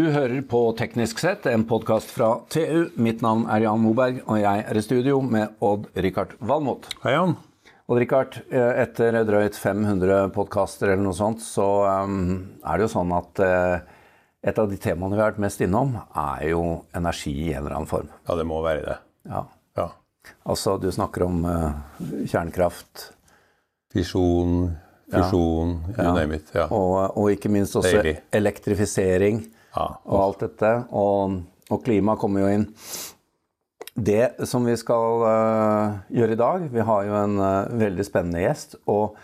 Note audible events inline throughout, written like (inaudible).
Du hører på Teknisk sett, en podkast fra TU. Mitt navn er Jan Moberg, og jeg er i studio med Odd-Rikard Valmot. Hei, Jan. Odd-Rikard, etter drøyt 500 podkaster eller noe sånt, så um, er det jo sånn at uh, et av de temaene vi har vært mest innom, er jo energi i en eller annen form. Ja, det må være det. Ja. Ja. Altså, du snakker om uh, kjernekraft. Fisjon, fusjon, you Ja. name it. Ja. Og, og ikke minst også Deilig. elektrifisering Ja. og alt dette. Og, og klima kommer jo inn. Det som vi skal uh, gjøre i dag Vi har jo en uh, veldig spennende gjest. Og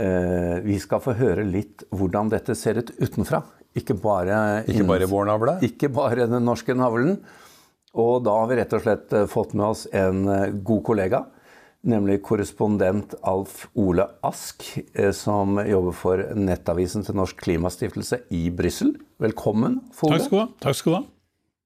uh, vi skal få høre litt hvordan dette ser ut utenfra. Ikke bare, Ikke bare vår navle. ikke bare den norske navlen. Og da har vi rett og slett fått med oss en god kollega. Nemlig korrespondent Alf Ole Ask, eh, som jobber for nettavisen til Norsk Klimastiftelse i Brussel. Velkommen, Fole. Takk skal du ha. Takk skal du ha.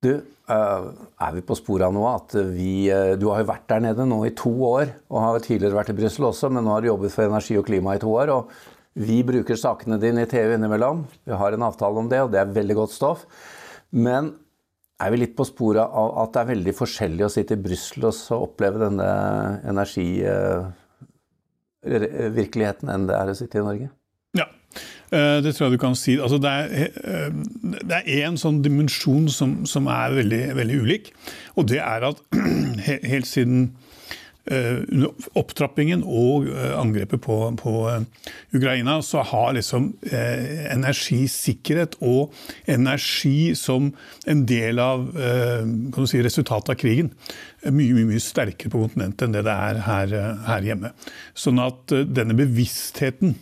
Du, eh, er vi på sporet av noe? At vi, eh, du har jo vært der nede nå i to år, og har tidligere vært i Brussel også, men nå har du jobbet for energi og klima i to år. og Vi bruker sakene dine i TV innimellom. Vi har en avtale om det, og det er veldig godt stoff. Men er vi litt på sporet av at det er veldig forskjellig å sitte i Brussel og oppleve denne energivirkeligheten enn det er å sitte i Norge? Ja, eh, det tror jeg du kan si. Altså, det er eh, det én sånn dimensjon som, som er veldig, veldig ulik. Og det er at (clears throat) helt siden eh, under opptrappingen og eh, angrepet på, på eh, Ukraina, så har liksom eh, energisikkerhet og energi som en del av eh, si, resultatet av krigen mye, mye, mye sterkere på kontinentet enn det det er her, eh, her hjemme. Sånn at eh, denne bevisstheten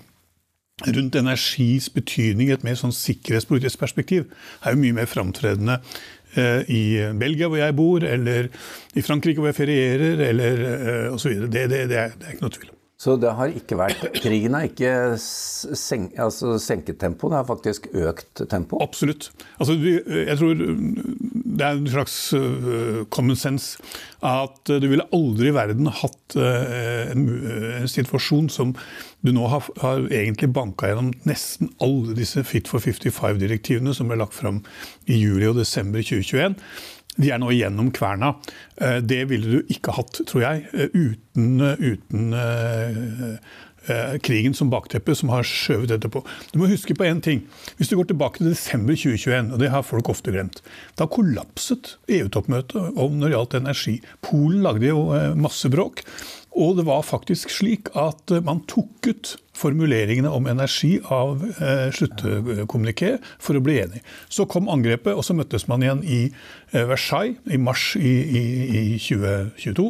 rundt energis betydning i et mer sånn sikkerhetspolitisk perspektiv er jo mye mer framtredende eh, i Belgia, hvor jeg bor, eller i Frankrike, hvor jeg ferierer, eller eh, osv. Det, det, det, det er ikke noe tvil om. Så det har ikke vært Krigen har ikke sen, altså senket tempo, det har faktisk økt tempo. Absolutt. Altså, jeg tror det er en slags øh, common sense at øh, du ville aldri i verden hatt øh, en, en situasjon som du nå har, har egentlig banka gjennom nesten alle disse Fit for 55-direktivene som ble lagt fram i juli og desember 2021. De er nå gjennom kverna. Eh, Det ville du ikke hatt, tror jeg, eh, uten, uten eh, krigen som bakteppe, som har skjøvet dette på. Du må huske på én ting. Hvis du går tilbake til desember 2021, og det har folk ofte glemt, da kollapset EU-toppmøtet om når det gjaldt energi. Polen lagde jo masse bråk. Og det var faktisk slik at man tok ut formuleringene om energi av eh, sluttkommuniké for å bli enig. Så kom angrepet, og så møttes man igjen i eh, Versailles i mars i, i, i 2022.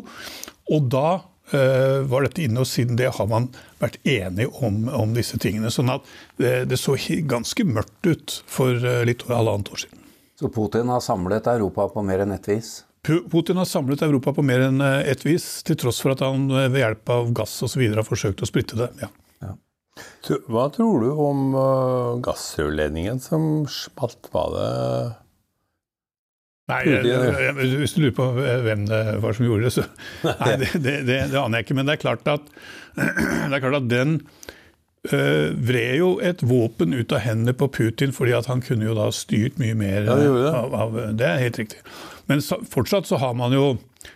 Og da eh, var dette inne, og siden det har man vært enige om, om disse tingene. Sånn at det, det så ganske mørkt ut for eh, litt over halvannet år siden. Så Putin har samlet Europa på mer enn ett vis. Putin har samlet Europa på mer enn eh, ett vis, til tross for at han eh, ved hjelp av gass osv. har forsøkt å splitte det. Ja. Hva tror du om uh, gassrørledningen som smalt? Var det Nei, jeg jeg- Hvis du lurer på hvem det var som gjorde det, så (laughs) Nei, det, det, det, det aner jeg ikke. Men det er klart at, (clears throat) det er klart at den øh, vred jo et våpen ut av hendene på Putin, fordi at han kunne jo da styrt mye mer Ja, det det. Av, av Det er helt riktig. Men så, fortsatt så har man jo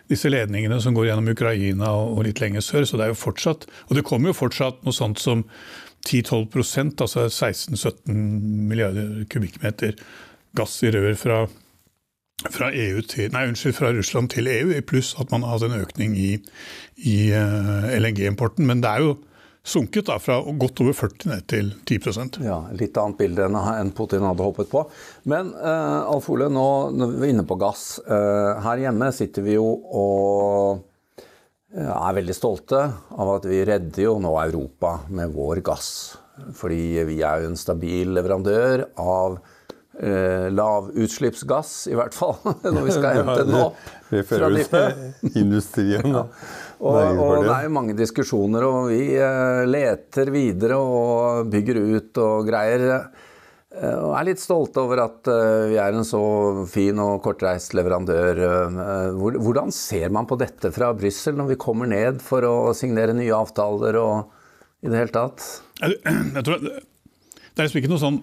disse ledningene som går gjennom Ukraina og, og litt lenger sør, så det er jo fortsatt Og det kommer jo fortsatt noe sånt som 10-12% altså 16-17 milliarder kubikkmeter gass i rør fra fra, EU til, nei, unnskyld, fra Russland til EU, i pluss at man har hatt en økning i, i eh, LNG-importen. Men det er jo sunket da, fra godt over 40 ned til 10% Ja, Litt annet bilde enn Putin hadde håpet på. Men eh, Alf Ole, nå når vi er inne på gass. eh, her hjemme sitter vi jo og eh, er veldig stolte av at vi redder jo nå Europa med vår gass. Fordi vi er jo en stabil leverandør av eh, lavutslippsgass, i hvert fall, (laughs) når vi skal (laughs) hente den opp Vi fører føler oss dypet. industrien. da. (laughs) Og, og det. er jo mange diskusjoner, og vi eh, leter videre og bygger ut og greier. eh, Og er litt stolte over at eh, vi er en så fin og kortreist leverandør. Hvordan ser man på dette fra Brussel når vi kommer ned for å signere nye avtaler og i det hele tatt? Jeg, jeg tror det er liksom ikke noe sånn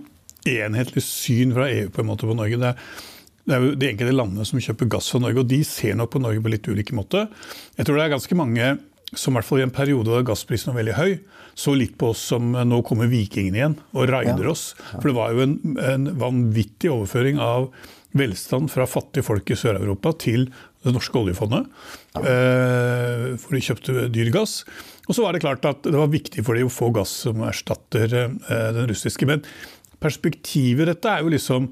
enhetlig syn fra EU på en måte på Norge. Det er, det er jo de enkelte landene som kjøper gass fra Norge, og de ser nok på Norge på litt ulike måter. Jeg tror det er ganske mange som i hvert fall i en periode da gassprisen var veldig høy, så litt på oss som nå kommer vikingene igjen og raider oss. For det var jo en, en vanvittig overføring av velstand fra fattige folk i Sør-Europa til det norske oljefondet. Eh, for de kjøpte dyr gass. Og så var det klart at det var viktig for dem å få gass som erstatter eh, den russiske. Men perspektivet dette er jo liksom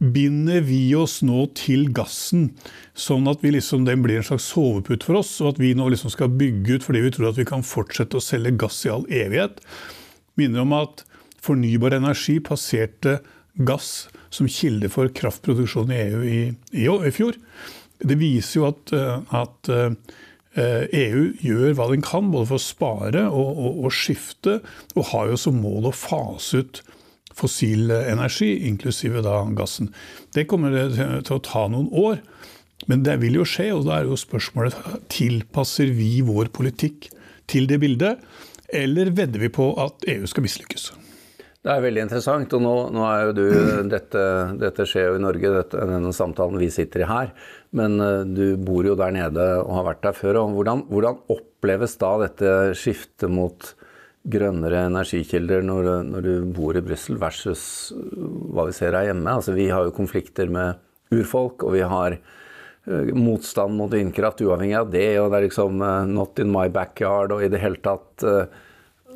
Binder vi oss nå til gassen, sånn at liksom, den blir en slags sovepute for oss, og at vi nå liksom skal bygge ut fordi vi tror at vi kan fortsette å selge gass i all evighet? Minner om at fornybar energi passerte gass som kilde for kraftproduksjon i EU i, i, i fjor. Det viser jo at, eh, at EU eh, e gjør hva den kan, både for å spare og, og, og skifte, og har jo som mål å fase ut fossil energi, inklusive da gassen. Det kommer til å ta noen år, men det vil jo skje. Og da er jo spørsmålet tilpasser vi vår politikk til det bildet, eller vedder vi på at EU skal mislykkes? Det er veldig interessant. og Nå, nå er jo du, (clears throat) dette, dette, skjer jo i Norge, dette, denne samtalen vi sitter i her. Men uh, du bor jo der nede og har vært der før. og Hvordan, hvordan oppleves da dette skiftet mot grønnere energikilder når, når du bor i Brussel, versus hva vi ser her hjemme. Altså, vi har jo konflikter med urfolk, og vi har uh, motstand mot vindkraft uavhengig av det. Og det er liksom uh, 'not in my backyard' og i det hele tatt uh,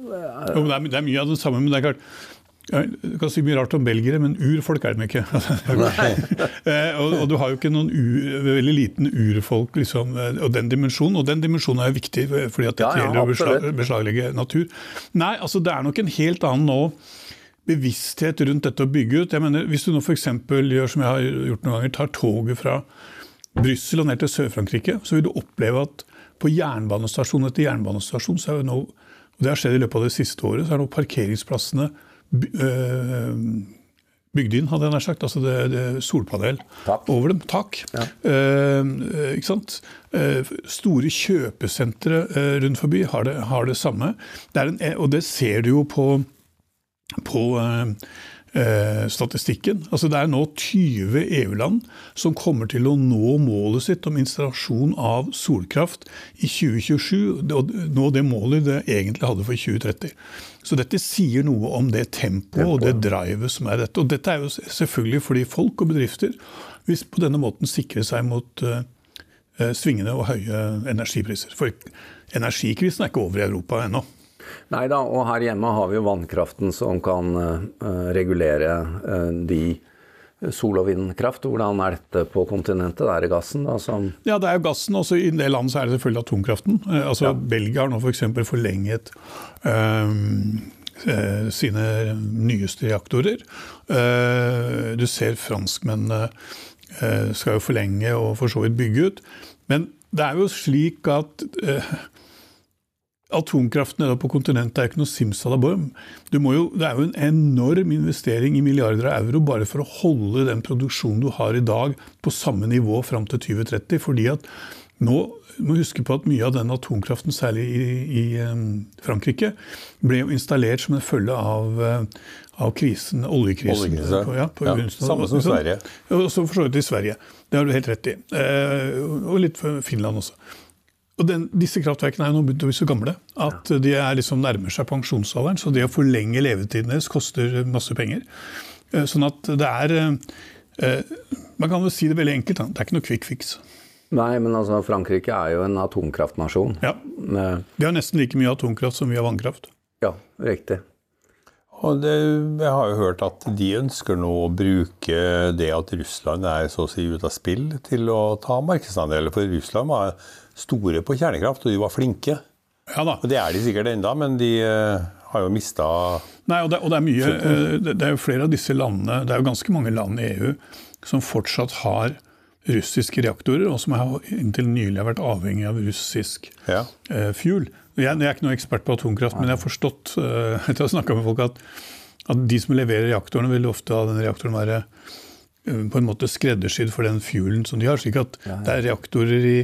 det, er, det er mye av det samme, men det er klart du kan si mye rart om belgere, men urfolk er de ikke. (laughs) Eh, og, og, du har jo ikke noen ur, veldig liten urfolk liksom, eh, og den dimensjonen. Og den dimensjonen er viktig, fordi at det ja, gjelder å beslag, beslaglegge natur. Nei, altså det er nok en helt annen nå bevissthet rundt dette å bygge ut. Jeg mener, Hvis du nå f.eks. gjør som jeg har gjort noen ganger, tar toget fra Brussel og ned til Sør-Frankrike, så vil du oppleve at på jernbanestasjon etter jernbanestasjon, så er jo nå, og det har skjedd i løpet av det siste året, så er nå parkeringsplassene Eh, bygd inn, hadde jeg nær sagt. Altså det, det solpanel tak. over dem. Tak. Ja. Eh, ikke sant? Eh, store kjøpesentre eh, rundt forbi har det, har det samme. Det en, og det ser du jo på, på eh, eh, statistikken. Altså Det er nå 20 EU-land som kommer til å nå målet sitt om installasjon av solkraft i 2027. Og nå det målet det egentlig hadde for 2030. Så dette sier noe om det tempoet og det drivet som er dette. Og dette er jo selvfølgelig fordi folk og bedrifter vil på denne måten sikre seg mot uh, svingende og høye energipriser. For energikrisen er ikke over i Europa ennå. Nei da, og her hjemme har vi jo vannkraften som kan uh, regulere uh, de sol- og vindkraft. Hvordan er dette på kontinentet? Er det gassen da som Ja, det er jo gassen. Også I en del land så er det selvfølgelig atomkraften. Eh, altså ja. Belgia har nå f.eks. For forlenget um, sine nyeste reaktorer. Uh, du ser franskmennene uh, skal jo forlenge og for så vidt bygge ut. Men det er jo slik at uh, atomkraften nede på kontinentet er ikke noe simsalabim. det er jo en enorm investering i milliarder av euro bare for å holde den produksjonen du har i dag på samme nivå fram til 2030. fordi at nå må huske på at Mye av den atomkraften, særlig i, i Frankrike, ble jo installert som en følge av, uh, av krisen, oljekrisen. Oljekrise. På, ja, på ja, samme som Sverige. Og så for så vidt i Sverige. Det har du helt rett i. Uh, og litt for Finland også. Og den, disse kraftverkene er jo nå begynt å bli så gamle at de er liksom nærmer seg pensjonsalderen. Så det å forlenge levetiden deres koster masse penger. Eh, sånn at det er eh, eh, Man kan jo si det veldig enkelt, det er ikke noe quick fix. Nei, men altså Frankrike er jo en atomkraftnasjon. Ja. Vi har nesten like mye atomkraft som vi har vannkraft. Ja, riktig. Og det, jeg har jo hørt at de ønsker nå å bruke det at Russland er så å si ute av spill, til å ta markedsandeler. For Russland var store på kjernekraft, og de var flinke. Ja da. Og Det er de sikkert enda, men de uh, har jo mista Nei, og det, og det, er mye, uh, det, er jo flere av disse landene, det er jo ganske mange land i EU som fortsatt har russiske reaktorer, og som har inntil nylig har vært avhengig av russisk ja. uh, fuel. Jeg, jeg, er ikke noen ekspert på atomkraft, men jeg har forstått (laughs) etter å ha snakka med folk at, at, de som leverer reaktorene, vil ofte ha den reaktoren være på en måte skreddersydd for den fuelen som de har. slik at ja, ja. det er reaktorer i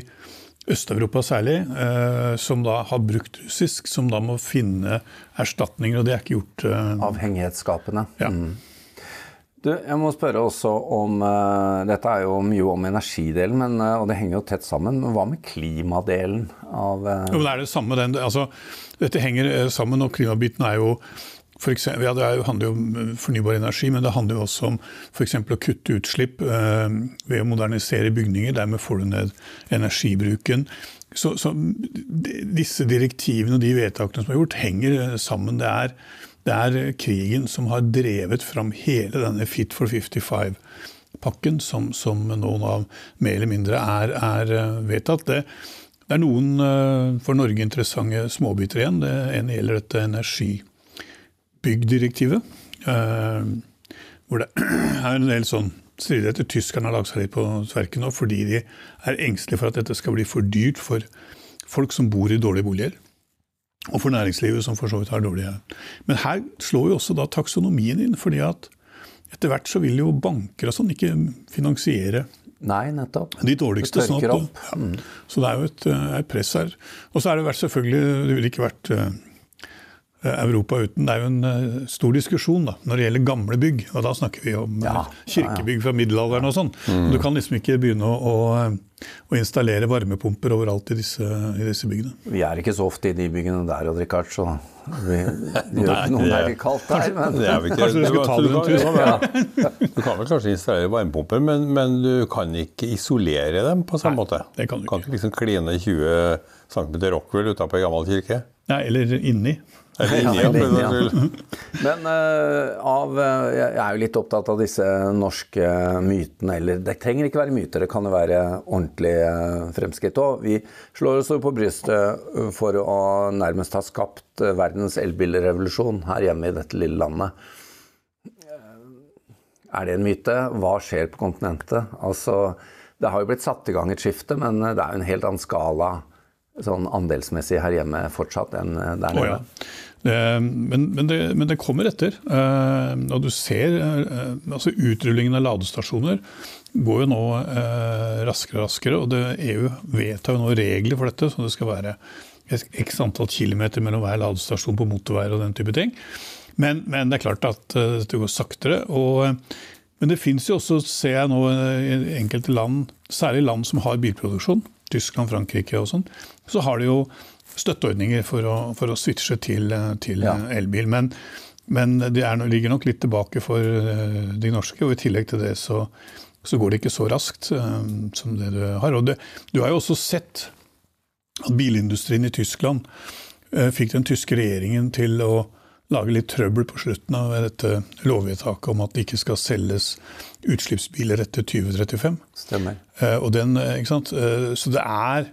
Øst-Europa særlig, eh, som da har brukt russisk, som da må finne erstatninger. Og det er ikke gjort eh, Avhengighetsskapende. Ja. Mm. Du, jeg må spørre også om uh, Dette er jo mye om energidelen, men, uh, og det henger jo tett sammen. Men hva med klimadelen av uh... Jo, det er det samme. Den, altså, dette henger sammen, og klimabiten er jo for eksempel, ja, Det handler jo om fornybar energi, men det handler jo også om f.eks. å kutte utslipp ved å modernisere bygninger. Dermed får du ned energibruken. Så, så disse direktivene og de vedtakene som er gjort, henger sammen. Det er det er krigen som har drevet fram hele denne Fit for 55-pakken, som, som, noen av mer eller mindre er, er eh, vedtatt. Det, det, er noen eh, for Norge interessante småbiter igjen. Det ene gjelder dette energibyggdirektivet. Eh, hvor det (clears throat) er en del sånn stridigheter. Tyskerne har lagt seg litt på tverken nå fordi de er engstelige for at dette skal bli for dyrt for folk som bor i dårlige boliger. Og for næringslivet, som for så vidt har dårlige Men her slår jo også da taksonomien inn. fordi at etter hvert så vil jo banker og sånn ikke finansiere Nei, nettopp. De dårligste. Det sånn opp. Ja. Mm. Så det er jo et, eh, et press her. Og så er det vært selvfølgelig Det ville ikke vært Eh, Europa uten. Det er jo en uh, stor diskusjon da, når det gjelder gamle bygg. og Da snakker vi om ja, uh, kirkebygg fra middelalderen og sånn. Mm. Du kan liksom ikke begynne å, å, å installere varmepumper overalt i disse, i disse, byggene. Vi er ikke så ofte i de byggene der, Odd Rikard, så vi, (laughs) det gjør ikke noe det er kaldt der. (laughs) Men... Det er ikke, kanskje du skulle ta det en tur? Ja. (laughs) Du kan vel kanskje installere varmepumper, men, men, du kan ikke isolere dem på samme Nei, måte? Det kan du ikke. Kan ikke liksom kline 20 cm Rockwell utapå ei gammel kirke? Nei, eller inni. Men uh, av, uh, jeg er jo litt opptatt av disse norske mytene. Eller det trenger ikke være myter, det kan jo være ordentlige uh, fremskritt òg. Vi slår oss på brystet for å nærmest ha skapt verdens elbilrevolusjon her hjemme i dette lille landet. Er det en myte? Hva skjer på kontinentet? Altså, det har jo blitt satt i gang et skifte, men det er jo en helt annen skala sånn andelsmessig her hjemme fortsatt enn der nede. Oh, ja. Men, men, det, men, det, kommer etter. Eh, og du ser eh, altså Utrullingen av ladestasjoner går jo nå eh, raskere og raskere. og det, EU vedtar jo nå regler for dette, så det skal være x antall kilometer mellom hver ladestasjon på motorveier og den type ting. Men, men det er klart at dette går saktere. og men det fins jo også, ser jeg nå, i enkelte land, særlig land som har bilproduksjon, Tyskland, Frankrike og sånn, så har de jo støtteordninger for å, for å switche til, til ja. elbil. Men, men de er, ligger nok litt tilbake for eh, de norske, og i tillegg til det så, så går det ikke så raskt um, som det du har. Og det, du har jo også sett at bilindustrien i Tyskland uh, fikk den tyske regjeringen til å lage litt trøbbel på slutten av dette lovvedtaket om at det ikke skal selges utslippsbiler etter 2035. Stemmer. Og den, sant? Uh, så det er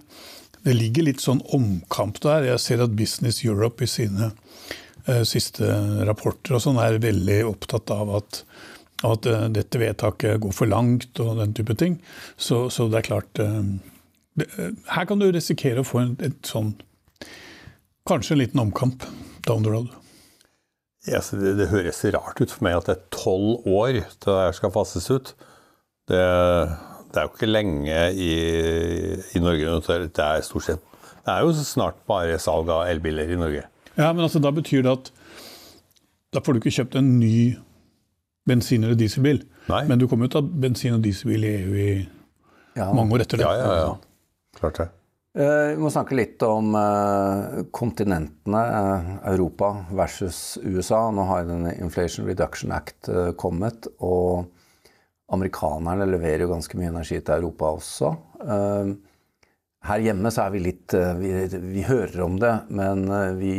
det ligger litt sånn omkamp der. Jeg ser at Business Europe i sine siste rapporter og sånn er veldig opptatt av at, at dette vedtaket går for langt og den type ting. Så, så det er klart det, Her kan du risikere å få en, et sånn Kanskje en liten omkamp down the road. Ja, det, det, høres rart ut for meg at det er tolv år til det skal fases ut. Det det er jo ikke lenge i, i Norge. Det er stort sett Det er jo snart bare salg av elbiler i Norge. Ja, men altså, da betyr det at da får du ikke kjøpt en ny bensin- eller dieselbil. Nei. Men du kommer jo til å ha bensin- og dieselbil i EU i ja. mange år etter det. Ja, ja, ja. Klart det. Eh, vi må snakke litt om uh, kontinentene. Uh, Europa versus USA. Nå har denne Inflation Reduction Act kommet. og Amerikanerne leverer jo ganske mye energi til Europa også. Her hjemme så er vi litt eh, Vi, vi hører om det, men eh, vi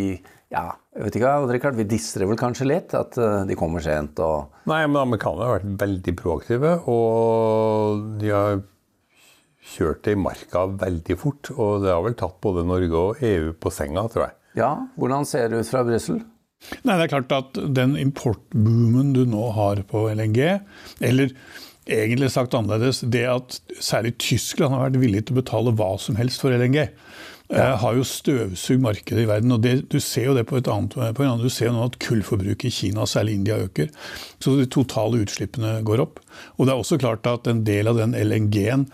ja, jeg vet ikke, Richard, Vi distrer vel kanskje litt, at eh, de kommer sent og Nei, men amerikanerne har vært veldig proaktive, og de har kjørt det i marka veldig fort. Og det har vel tatt både Norge og EU på senga, tror jeg. Ja, Hvordan ser det ut fra Brussel? Nei, det er klart at Den importboomen du nå har på LNG, eller egentlig sagt annerledes, det at særlig Tyskland har vært villig til å betale hva som helst for LNG, ja. har jo støvsugd markedet i verden. og det, Du ser jo det på et annet program. Du ser jo nå at kullforbruket i Kina, særlig India, øker. Så de totale utslippene går opp. Og det er også klart at en del av den LNG-en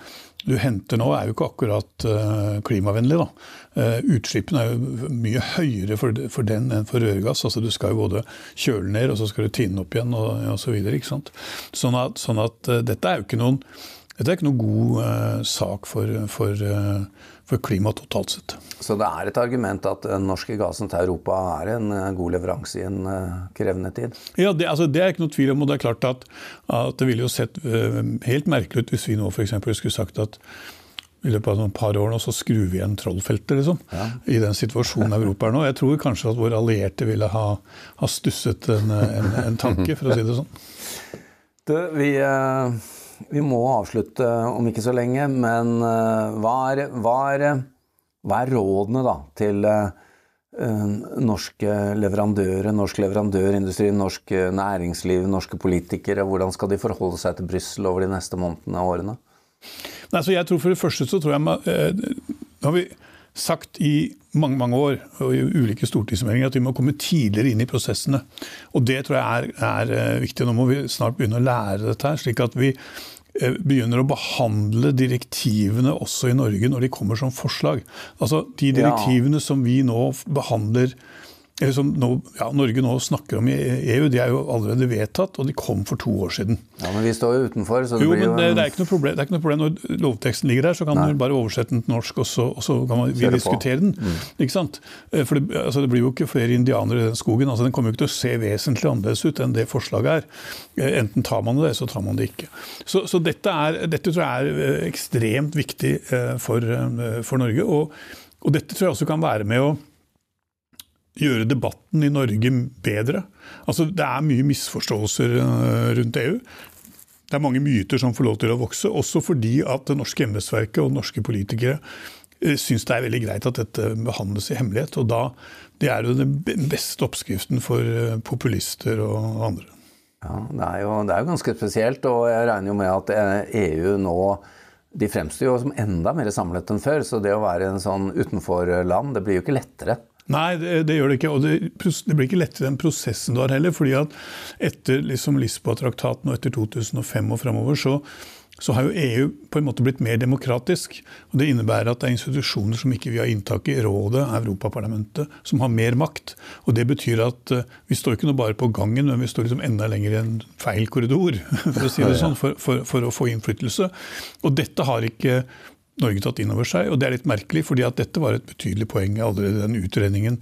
du henter nå, er jo ikke akkurat uh, klimavennlig. da. Uh, utslippene er jo mye høyere for, den enn for rørgass. altså Du skal jo både kjøle ned, og så skal du tinne opp igjen, og, og så videre? Sånn at, sånn at uh, dette er jo ikke noen dette er ikke noen god sak for, for, for klimaet totalt sett. Så det er et argument at den norske gassen til Europa er en uh, god leveranse i en krevende tid? Ja, det, altså, det, er ikke noe tvil om. og det er klart at, at det ville jo sett helt merkelig ut hvis vi nå f.eks. skulle sagt at i løpet av et par år nå så skrur vi igjen Trollfeltet, liksom. Ja. I den situasjonen Europa er nå. Jeg tror kanskje at våre allierte ville ha, ha stusset en, en, en, tanke, for å si det sånn. Du, vi... Vi må avslutte om ikke så lenge, men eh, hva er, hva er, hva er rådene da, til uh, norske leverandører, norsk leverandørindustri, norsk næringsliv, norske politikere? Hvordan skal de forholde seg til Brussel over de neste månedene og årene? Nei, så jeg tror For det første så tror jeg har vi sagt i mange mange år og i ulike stortingsmeldinger at vi må komme tidligere inn i prosessene. Og Det tror jeg er, er viktig. Nå må vi snart begynne å lære dette, her, slik at vi Eh, begynner å behandle direktivene også i Norge når de kommer som forslag. Altså De direktivene ja. som vi nå behandler som nå, ja, Norge nå snakker om i EU, de er jo allerede vedtatt, og de kom for to år siden. Ja, Men vi står jo utenfor, så det jo, blir jo men det, det, er problem. Det er ikke noe problem Når lovteksten ligger der, så kan du bare oversette den til norsk, og så, og så kan man, vi diskutere den. Mm. Ikke sant? Eh, for det, altså, det, blir jo ikke flere indianere i den skogen. altså Den kommer jo ikke til å se vesentlig annerledes ut enn det forslaget er. Eh, enten tar man det, så tar man det ikke. Så, så dette, er, dette, tror jeg er eh, ekstremt viktig for, for Norge. Og, og dette tror jeg også kan være med å gjøre debatten i Norge bedre. Altså, det er mye misforståelser eh, rundt EU. Det er mange myter som får lov til å vokse, også fordi at det norske embetsverket og norske politikere eh, syns det er veldig greit at dette behandles i hemmelighet. og da, Det er jo den beste oppskriften for eh, populister og andre. Ja, det er, jo, det er jo ganske spesielt, og jeg regner jo med at EU nå de fremstår jo som enda mer samlet enn før. Så det å være en sånn utenforland, det blir jo ikke lettere. Nei, det, det, gjør det ikke. Og det, det, blir ikke lettere den prosessen du har heller. fordi at etter liksom Lisboa-traktaten og etter 2005 og framover, så, så, har jo EU på en måte blitt mer demokratisk. og Det innebærer at det er institusjoner som ikke vi har inntak i. Rådet, Europaparlamentet, som har mer makt. Og Det betyr at uh, vi står ikke noe bare på gangen, men vi står liksom enda lenger i en feil korridor (laughs) for å si det sånn, for, for, for å få innflytelse. Og dette har ikke Norge tatt inn over seg. Og det er litt merkelig, fordi at dette var et betydelig poeng allerede i den utredningen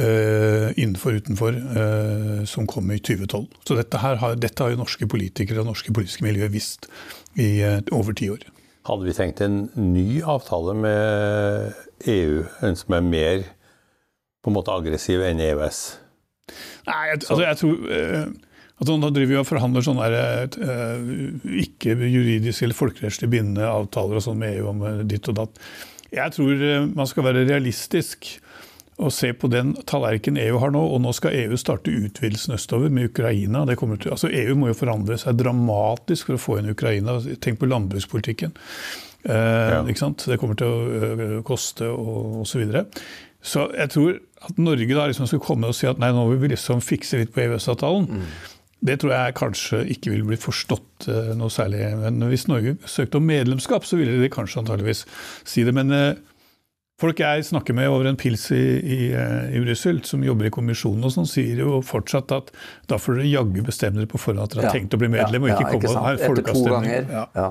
uh, innenfor utenfor uh, som kom i 2012. Så dette, har, dette har jo norske politikere og norske politiske miljøer visst i uh, over ti år. Hadde vi tenkt en ny avtale med EU, en som er mer på en måte aggressiv enn EØS? Nei, jeg, altså, jeg tror at da driver vi og forhandler sånne uh, ikke juridisk eller folkerettslig bindende avtaler og sånn med EU om eh, ditt og datt. Jeg tror uh, man skal være realistisk og se på den tallerkenen EU har nå. Og nå skal EU starte utvidelsen østover med Ukraina. Til, altså EU må jo forandre seg dramatisk for å få inn Ukraina. Tenk på landbrukspolitikken. Ja. Det kommer til å koste og osv. Så, videre. så jeg tror at Norge da liksom skal komme og si at nei, nå vil vi liksom fikse litt på EØS-avtalen. Mm. Det tror jeg kanskje ikke vil bli forstått uh, noe særlig. Men hvis Norge søkte om medlemskap, så ville de kanskje antageligvis si det. Men uh, folk jeg snakker med over en pils i, i, uh, i Brussel, som jobber i kommisjonen, og sånn, sier jo fortsatt at da får dere jaggu bestemme dere på forhånd at dere har tenkt å bli medlem, og ikke komme og ha folkeavstemning. Etter to ganger. Ja.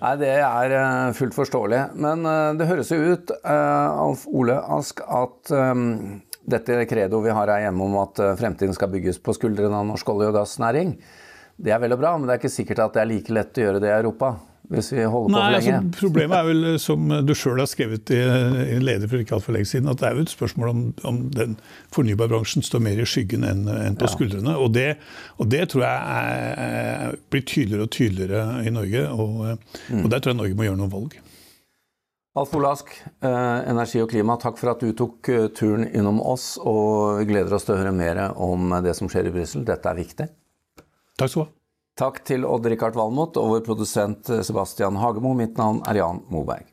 Nei, det er fullt forståelig. Men det høres jo ut, Alf Ole Ask, at dette credoet vi har her hjemme om at eh, fremtiden skal bygges på skuldrene av norsk olje- og gassnæring, det er vel og bra, men det er ikke sikkert at det er like lett å gjøre det i Europa. Hvis vi holder på Nei, for lenge. Altså, problemet er vel, som du sjøl har skrevet i, en leder for ikke altfor lenge siden, at det er jo et spørsmål om, om den fornybarbransjen står mer i skyggen enn, enn på ja. skuldrene. Og det, og det, tror jeg er, er, blir tydeligere og tydeligere i Norge. Og, mm. og der tror jeg Norge må gjøre noen valg. Alf Olask, eh, energi og klima, takk for at du tok eh, turen innom oss. Og vi gleder oss til å høre mer om eh, det som skjer i Brussel. Dette er viktig. Takk skal du ha. Takk til Odd-Rikard Valmot og vår produsent Sebastian Hagemo. Mitt navn er Jan Moberg.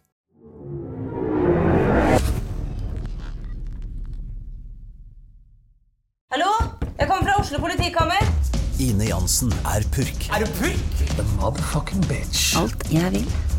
Hallo? Jeg kommer fra Oslo politikammer. Ine Jansen er purk. Er du purk? The motherfucking bitch. Alt jeg vil